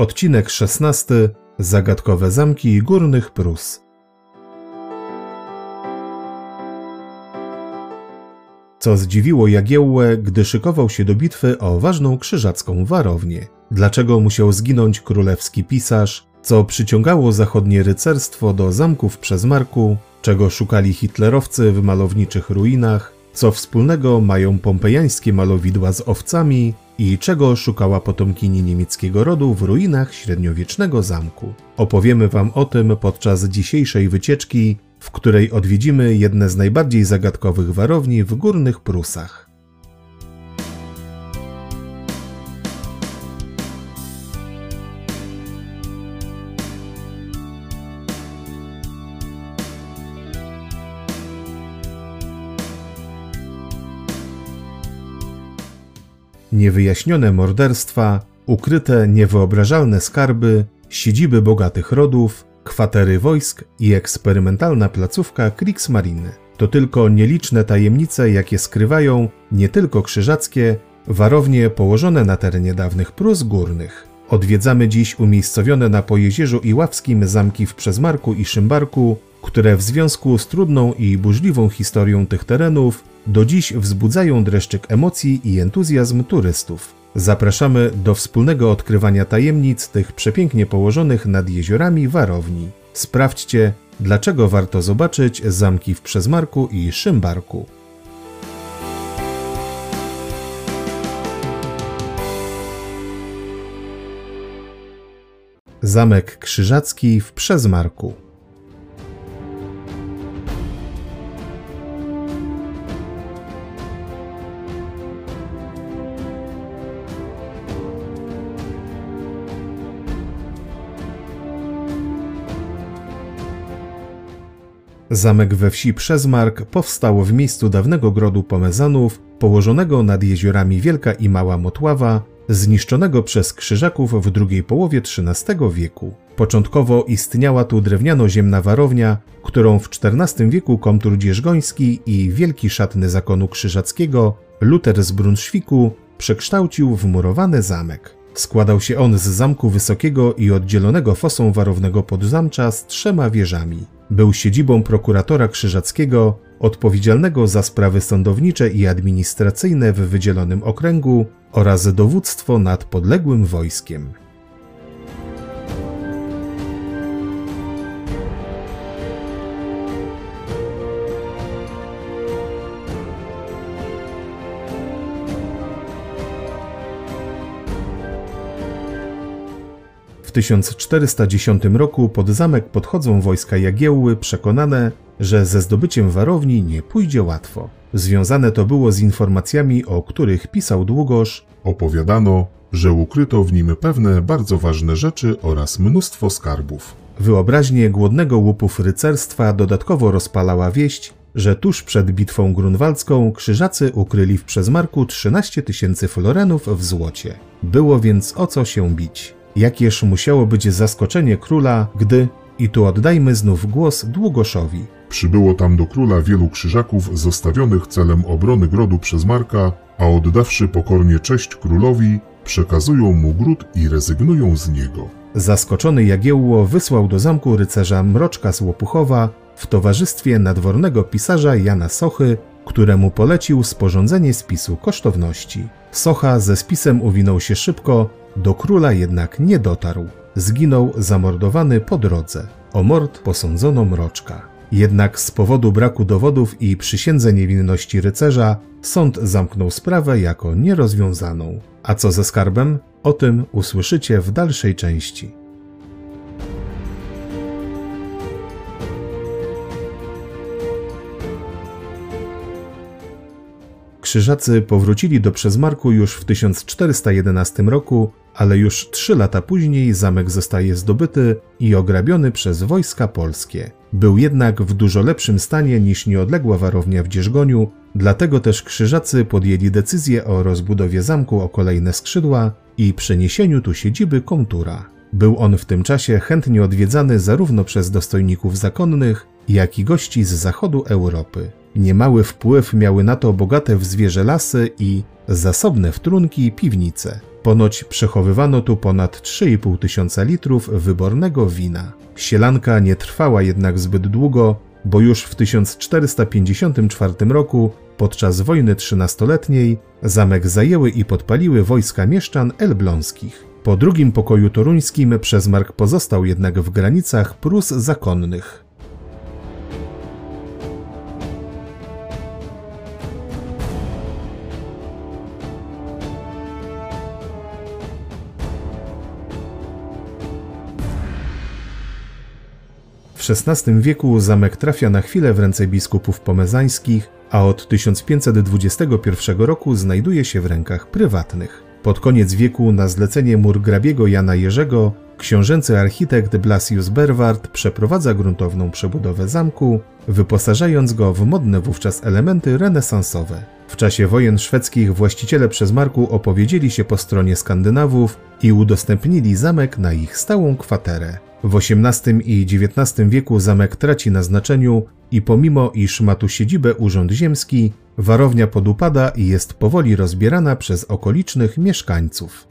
Odcinek 16. Zagadkowe zamki górnych Prus. Co zdziwiło Jagiełłę, gdy szykował się do bitwy o ważną krzyżacką warownię. Dlaczego musiał zginąć królewski pisarz? Co przyciągało zachodnie rycerstwo do zamków przez Marku? Czego szukali hitlerowcy w malowniczych ruinach? Co wspólnego mają pompejańskie malowidła z owcami? I czego szukała potomkini niemieckiego rodu w ruinach średniowiecznego zamku. Opowiemy Wam o tym podczas dzisiejszej wycieczki, w której odwiedzimy jedne z najbardziej zagadkowych warowni w górnych Prusach. Niewyjaśnione morderstwa, ukryte niewyobrażalne skarby, siedziby bogatych rodów, kwatery wojsk i eksperymentalna placówka Kriegsmarine. To tylko nieliczne tajemnice, jakie skrywają nie tylko krzyżackie, warownie położone na terenie dawnych Prus Górnych. Odwiedzamy dziś umiejscowione na Pojezierzu Iławskim zamki w Przezmarku i Szymbarku, które w związku z trudną i burzliwą historią tych terenów do dziś wzbudzają dreszczyk emocji i entuzjazm turystów. Zapraszamy do wspólnego odkrywania tajemnic tych przepięknie położonych nad jeziorami warowni. Sprawdźcie, dlaczego warto zobaczyć zamki w Przezmarku i Szymbarku. Zamek Krzyżacki w Przezmarku Zamek we wsi Przezmark powstał w miejscu dawnego grodu Pomezanów, położonego nad jeziorami Wielka i Mała Motława, zniszczonego przez krzyżaków w drugiej połowie XIII wieku. Początkowo istniała tu drewniano-ziemna warownia, którą w XIV wieku komtur dzierżgoński i wielki szatny zakonu krzyżackiego Luter z Brunszwiku przekształcił w murowany zamek. Składał się on z zamku wysokiego i oddzielonego fosą warownego podzamcza z trzema wieżami. Był siedzibą prokuratora krzyżackiego, odpowiedzialnego za sprawy sądownicze i administracyjne w wydzielonym okręgu oraz dowództwo nad podległym wojskiem. W 1410 roku pod zamek podchodzą wojska Jagiełły przekonane, że ze zdobyciem warowni nie pójdzie łatwo. Związane to było z informacjami, o których pisał Długosz. Opowiadano, że ukryto w nim pewne bardzo ważne rzeczy oraz mnóstwo skarbów. Wyobraźnię głodnego łupów rycerstwa dodatkowo rozpalała wieść, że tuż przed bitwą grunwaldzką krzyżacy ukryli w Przezmarku 13 tysięcy florenów w złocie. Było więc o co się bić. Jakież musiało być zaskoczenie króla, gdy, i tu oddajmy znów głos Długoszowi. Przybyło tam do króla wielu krzyżaków zostawionych celem obrony grodu przez Marka, a oddawszy pokornie cześć królowi, przekazują mu gród i rezygnują z niego. Zaskoczony Jagiełło wysłał do zamku rycerza Mroczka z Łopuchowa w towarzystwie nadwornego pisarza Jana Sochy, któremu polecił sporządzenie spisu kosztowności. Socha ze spisem uwinął się szybko, do króla jednak nie dotarł. Zginął zamordowany po drodze. O mord posądzono Mroczka. Jednak z powodu braku dowodów i przysiędze niewinności rycerza, sąd zamknął sprawę jako nierozwiązaną. A co ze skarbem? O tym usłyszycie w dalszej części. Krzyżacy powrócili do Przezmarku już w 1411 roku, ale już trzy lata później zamek zostaje zdobyty i ograbiony przez wojska polskie. Był jednak w dużo lepszym stanie niż nieodległa warownia w Dzierżgoniu, dlatego też Krzyżacy podjęli decyzję o rozbudowie zamku o kolejne skrzydła i przeniesieniu tu siedziby kontura. Był on w tym czasie chętnie odwiedzany zarówno przez dostojników zakonnych, jak i gości z zachodu Europy. Niemały wpływ miały na to bogate w zwierzę lasy i zasobne w trunki piwnice. Ponoć przechowywano tu ponad 3,5 tysiąca litrów wybornego wina. Sielanka nie trwała jednak zbyt długo, bo już w 1454 roku, podczas wojny trzynastoletniej, zamek zajęły i podpaliły wojska mieszczan elbląskich. Po drugim pokoju toruńskim przez Mark pozostał jednak w granicach Prus zakonnych. W XVI wieku zamek trafia na chwilę w ręce biskupów pomezańskich, a od 1521 roku znajduje się w rękach prywatnych. Pod koniec wieku na zlecenie murgrabiego Jana Jerzego książęcy architekt Blasius Berward przeprowadza gruntowną przebudowę zamku, wyposażając go w modne wówczas elementy renesansowe. W czasie wojen szwedzkich właściciele przez Marku opowiedzieli się po stronie Skandynawów i udostępnili zamek na ich stałą kwaterę. W XVIII i XIX wieku zamek traci na znaczeniu i pomimo iż ma tu siedzibę Urząd Ziemski, warownia podupada i jest powoli rozbierana przez okolicznych mieszkańców.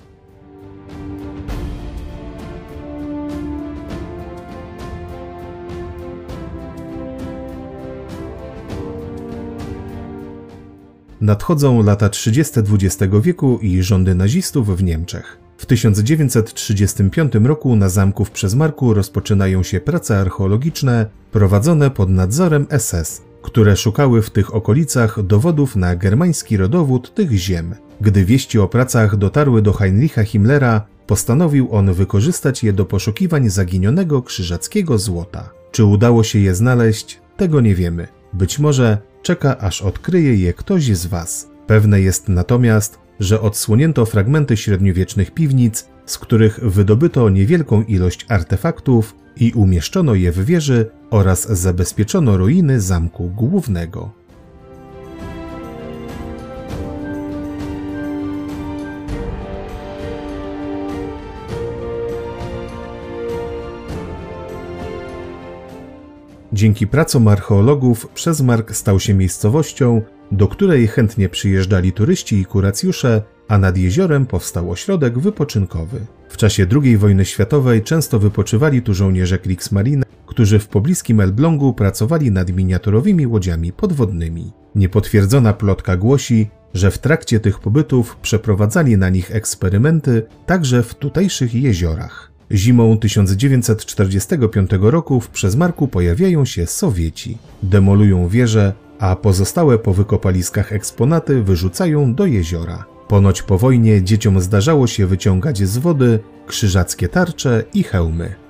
Nadchodzą lata 30. XX wieku i rządy nazistów w Niemczech. W 1935 roku na zamku w Przezmarku rozpoczynają się prace archeologiczne prowadzone pod nadzorem SS, które szukały w tych okolicach dowodów na germański rodowód tych ziem. Gdy wieści o pracach dotarły do Heinricha Himmlera, postanowił on wykorzystać je do poszukiwań zaginionego krzyżackiego złota. Czy udało się je znaleźć, tego nie wiemy. Być może czeka aż odkryje je ktoś z Was. Pewne jest natomiast, że odsłonięto fragmenty średniowiecznych piwnic, z których wydobyto niewielką ilość artefaktów i umieszczono je w wieży oraz zabezpieczono ruiny zamku głównego. Dzięki pracom archeologów Przezmark stał się miejscowością, do której chętnie przyjeżdżali turyści i kuracjusze, a nad jeziorem powstał ośrodek wypoczynkowy. W czasie II wojny światowej często wypoczywali tu żołnierze Kriegsmarine, którzy w pobliskim Elblągu pracowali nad miniaturowymi łodziami podwodnymi. Niepotwierdzona plotka głosi, że w trakcie tych pobytów przeprowadzali na nich eksperymenty także w tutejszych jeziorach. Zimą 1945 roku w Przezmarku pojawiają się Sowieci. Demolują wieże, a pozostałe po wykopaliskach eksponaty wyrzucają do jeziora. Ponoć po wojnie dzieciom zdarzało się wyciągać z wody krzyżackie tarcze i hełmy.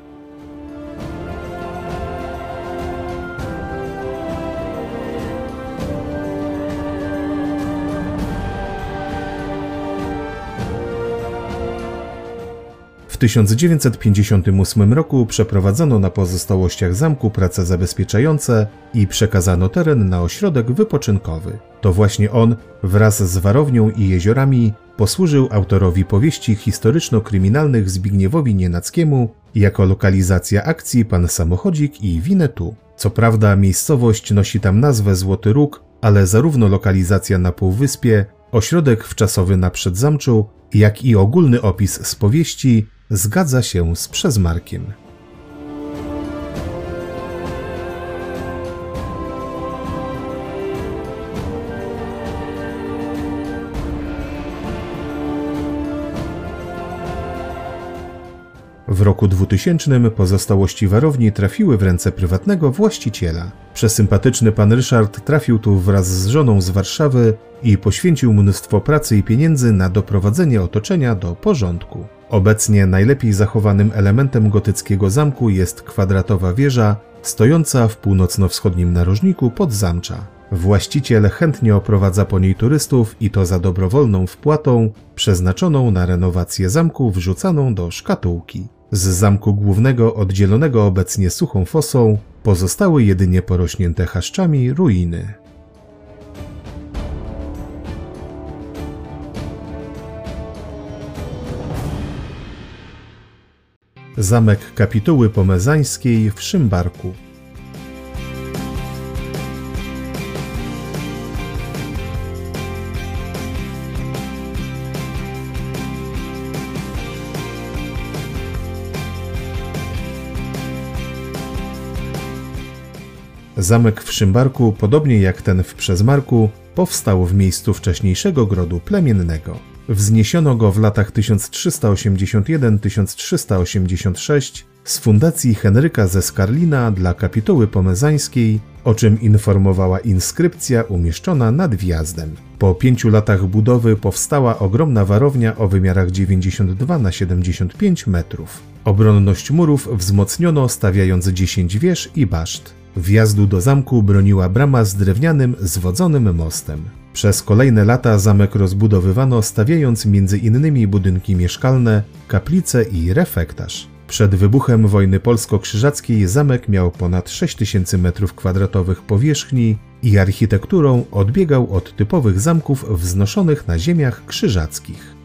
1958 roku przeprowadzono na pozostałościach zamku prace zabezpieczające i przekazano teren na ośrodek wypoczynkowy. To właśnie on, wraz z warownią i jeziorami, posłużył autorowi powieści historyczno-kryminalnych Zbigniewowi Nienackiemu jako lokalizacja akcji Pan Samochodzik i Winetu. Co prawda miejscowość nosi tam nazwę Złoty Róg, ale zarówno lokalizacja na Półwyspie, ośrodek wczasowy na Przedzamczu, jak i ogólny opis z powieści zgadza się z Przezmarkiem. W roku 2000 pozostałości warowni trafiły w ręce prywatnego właściciela. Przesympatyczny pan Ryszard trafił tu wraz z żoną z Warszawy i poświęcił mnóstwo pracy i pieniędzy na doprowadzenie otoczenia do porządku. Obecnie najlepiej zachowanym elementem gotyckiego zamku jest kwadratowa wieża stojąca w północno-wschodnim narożniku pod zamcza. Właściciel chętnie oprowadza po niej turystów i to za dobrowolną wpłatą przeznaczoną na renowację zamku wrzucaną do szkatułki. Z zamku głównego, oddzielonego obecnie suchą fosą, pozostały jedynie porośnięte chaszczami ruiny. Zamek kapituły pomezańskiej w Szymbarku. Zamek w Szymbarku, podobnie jak ten w Przezmarku, powstał w miejscu wcześniejszego grodu plemiennego. Wzniesiono go w latach 1381-1386 z fundacji Henryka ze Skarlina dla kapituły pomezańskiej, o czym informowała inskrypcja umieszczona nad wjazdem. Po pięciu latach budowy powstała ogromna warownia o wymiarach 92 na 75 metrów. Obronność murów wzmocniono stawiając 10 wież i baszt. Wjazdu do zamku broniła brama z drewnianym, zwodzonym mostem. Przez kolejne lata zamek rozbudowywano, stawiając między innymi budynki mieszkalne, kaplice i refektarz. Przed wybuchem wojny polsko-krzyżackiej zamek miał ponad 6000 m2 powierzchni i architekturą odbiegał od typowych zamków wznoszonych na ziemiach krzyżackich.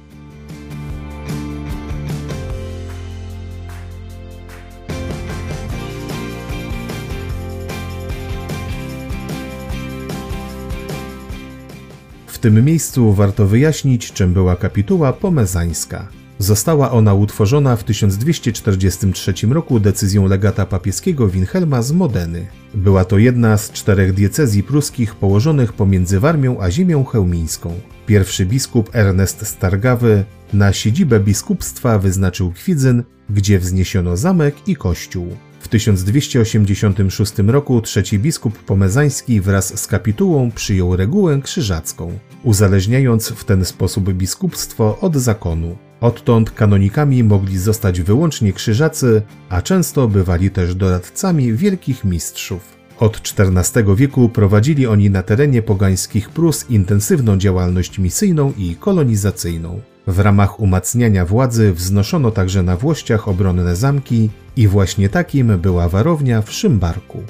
Tym miejscu warto wyjaśnić, czym była kapituła pomezańska. Została ona utworzona w 1243 roku decyzją legata papieskiego Wilhelma z Modeny. Była to jedna z czterech diecezji pruskich położonych pomiędzy Warmią a ziemią chełmińską. Pierwszy biskup Ernest Stargawy na siedzibę biskupstwa wyznaczył Kwidzyn, gdzie wzniesiono zamek i kościół. W 1286 roku trzeci biskup pomezański wraz z kapitułą przyjął regułę krzyżacką, uzależniając w ten sposób biskupstwo od zakonu. Odtąd kanonikami mogli zostać wyłącznie krzyżacy, a często bywali też doradcami wielkich mistrzów. Od XIV wieku prowadzili oni na terenie pogańskich Prus intensywną działalność misyjną i kolonizacyjną. W ramach umacniania władzy wznoszono także na Włościach obronne zamki i właśnie takim była warownia w Szymbarku.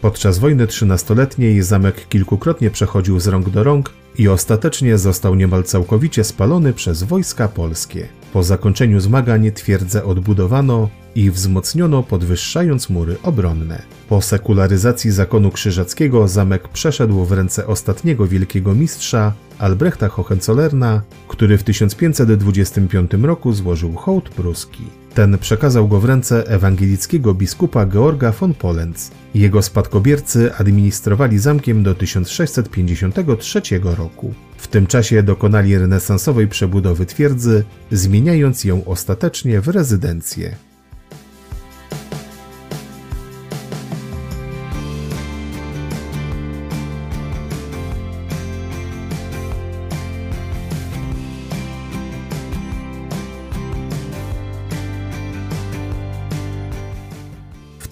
Podczas wojny trzynastoletniej zamek kilkukrotnie przechodził z rąk do rąk i ostatecznie został niemal całkowicie spalony przez wojska polskie. Po zakończeniu zmagań twierdzę odbudowano i wzmocniono podwyższając mury obronne. Po sekularyzacji zakonu krzyżackiego zamek przeszedł w ręce ostatniego wielkiego mistrza Albrechta Hohenzollerna, który w 1525 roku złożył hołd pruski. Ten przekazał go w ręce ewangelickiego biskupa Georga von Polenz. Jego spadkobiercy administrowali zamkiem do 1653 roku. W tym czasie dokonali renesansowej przebudowy twierdzy, zmieniając ją ostatecznie w rezydencję.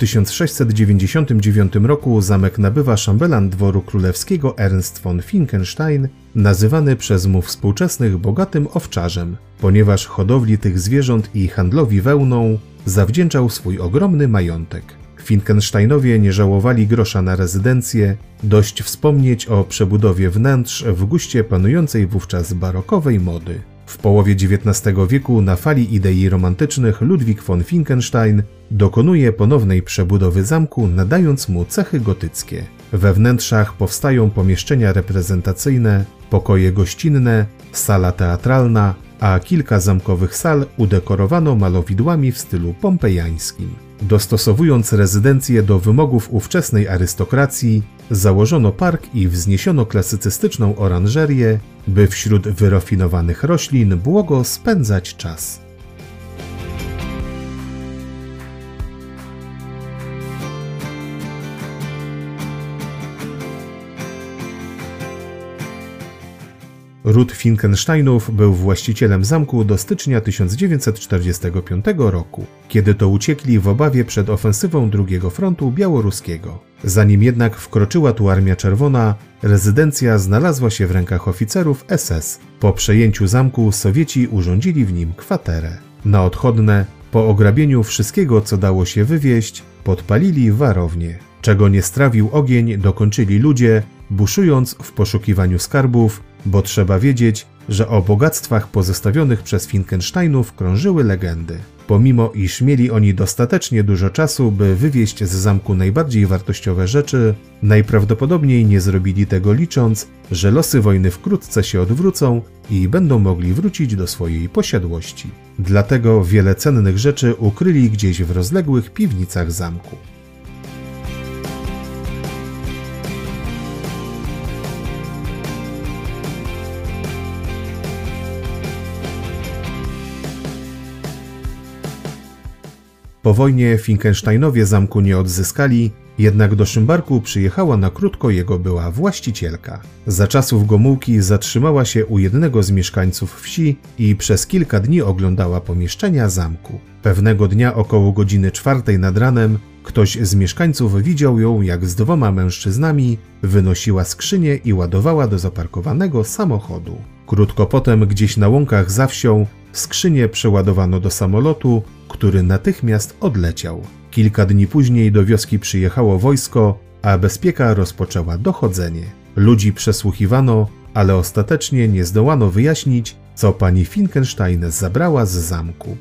1699 roku zamek nabywa szambelan dworu królewskiego Ernst von Finkenstein, nazywany przez mu współczesnych bogatym owczarzem, ponieważ hodowli tych zwierząt i handlowi wełną zawdzięczał swój ogromny majątek. Finkensteinowie nie żałowali grosza na rezydencję, dość wspomnieć o przebudowie wnętrz w guście panującej wówczas barokowej mody. W połowie XIX wieku na fali idei romantycznych Ludwik von Finkenstein dokonuje ponownej przebudowy zamku, nadając mu cechy gotyckie. We wnętrzach powstają pomieszczenia reprezentacyjne, pokoje gościnne, sala teatralna, a kilka zamkowych sal udekorowano malowidłami w stylu pompejańskim. Dostosowując rezydencję do wymogów ówczesnej arystokracji, założono park i wzniesiono klasycystyczną oranżerię, by wśród wyrafinowanych roślin błogo spędzać czas. Ród Finkensteinów był właścicielem zamku do stycznia 1945 roku, kiedy to uciekli w obawie przed ofensywą drugiego frontu białoruskiego. Zanim jednak wkroczyła tu Armia Czerwona, rezydencja znalazła się w rękach oficerów SS. Po przejęciu zamku Sowieci urządzili w nim kwaterę. Na odchodne, po ograbieniu wszystkiego, co dało się wywieźć, podpalili warownię. Czego nie strawił ogień, dokończyli ludzie, buszując w poszukiwaniu skarbów, bo trzeba wiedzieć, że o bogactwach pozostawionych przez Finkensteinów krążyły legendy. Pomimo iż mieli oni dostatecznie dużo czasu, by wywieźć z zamku najbardziej wartościowe rzeczy, najprawdopodobniej nie zrobili tego licząc, że losy wojny wkrótce się odwrócą i będą mogli wrócić do swojej posiadłości. Dlatego wiele cennych rzeczy ukryli gdzieś w rozległych piwnicach zamku. Po wojnie Finkensteinowie zamku nie odzyskali, jednak do Szymbarku przyjechała na krótko jego była właścicielka. Za czasów Gomułki zatrzymała się u jednego z mieszkańców wsi i przez kilka dni oglądała pomieszczenia zamku. Pewnego dnia około godziny czwartej nad ranem ktoś z mieszkańców widział ją, jak z dwoma mężczyznami wynosiła skrzynię i ładowała do zaparkowanego samochodu. Krótko potem, gdzieś na łąkach za wsią, skrzynię przeładowano do samolotu, który natychmiast odleciał. Kilka dni później do wioski przyjechało wojsko, a bezpieka rozpoczęła dochodzenie. Ludzi przesłuchiwano, ale ostatecznie nie zdołano wyjaśnić, co pani Finkenstein zabrała z zamku.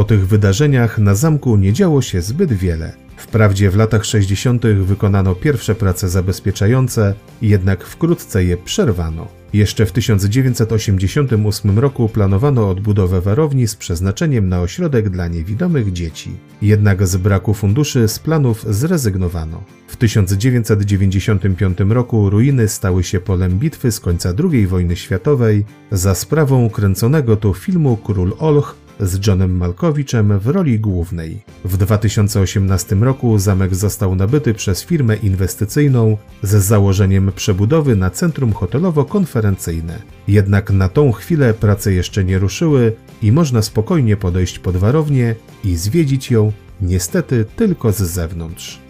Po tych wydarzeniach na zamku nie działo się zbyt wiele. Wprawdzie w latach 60. wykonano pierwsze prace zabezpieczające, jednak wkrótce je przerwano. Jeszcze w 1988 roku planowano odbudowę warowni z przeznaczeniem na ośrodek dla niewidomych dzieci. Jednak z braku funduszy z planów zrezygnowano. W 1995 roku ruiny stały się polem bitwy z końca II wojny światowej za sprawą kręconego tu filmu Król Olch z Johnem Malkowiczem w roli głównej. W 2018 roku zamek został nabyty przez firmę inwestycyjną z założeniem przebudowy na centrum hotelowo-konferencyjne. Jednak na tą chwilę prace jeszcze nie ruszyły i można spokojnie podejść pod warownię i zwiedzić ją, niestety tylko z zewnątrz.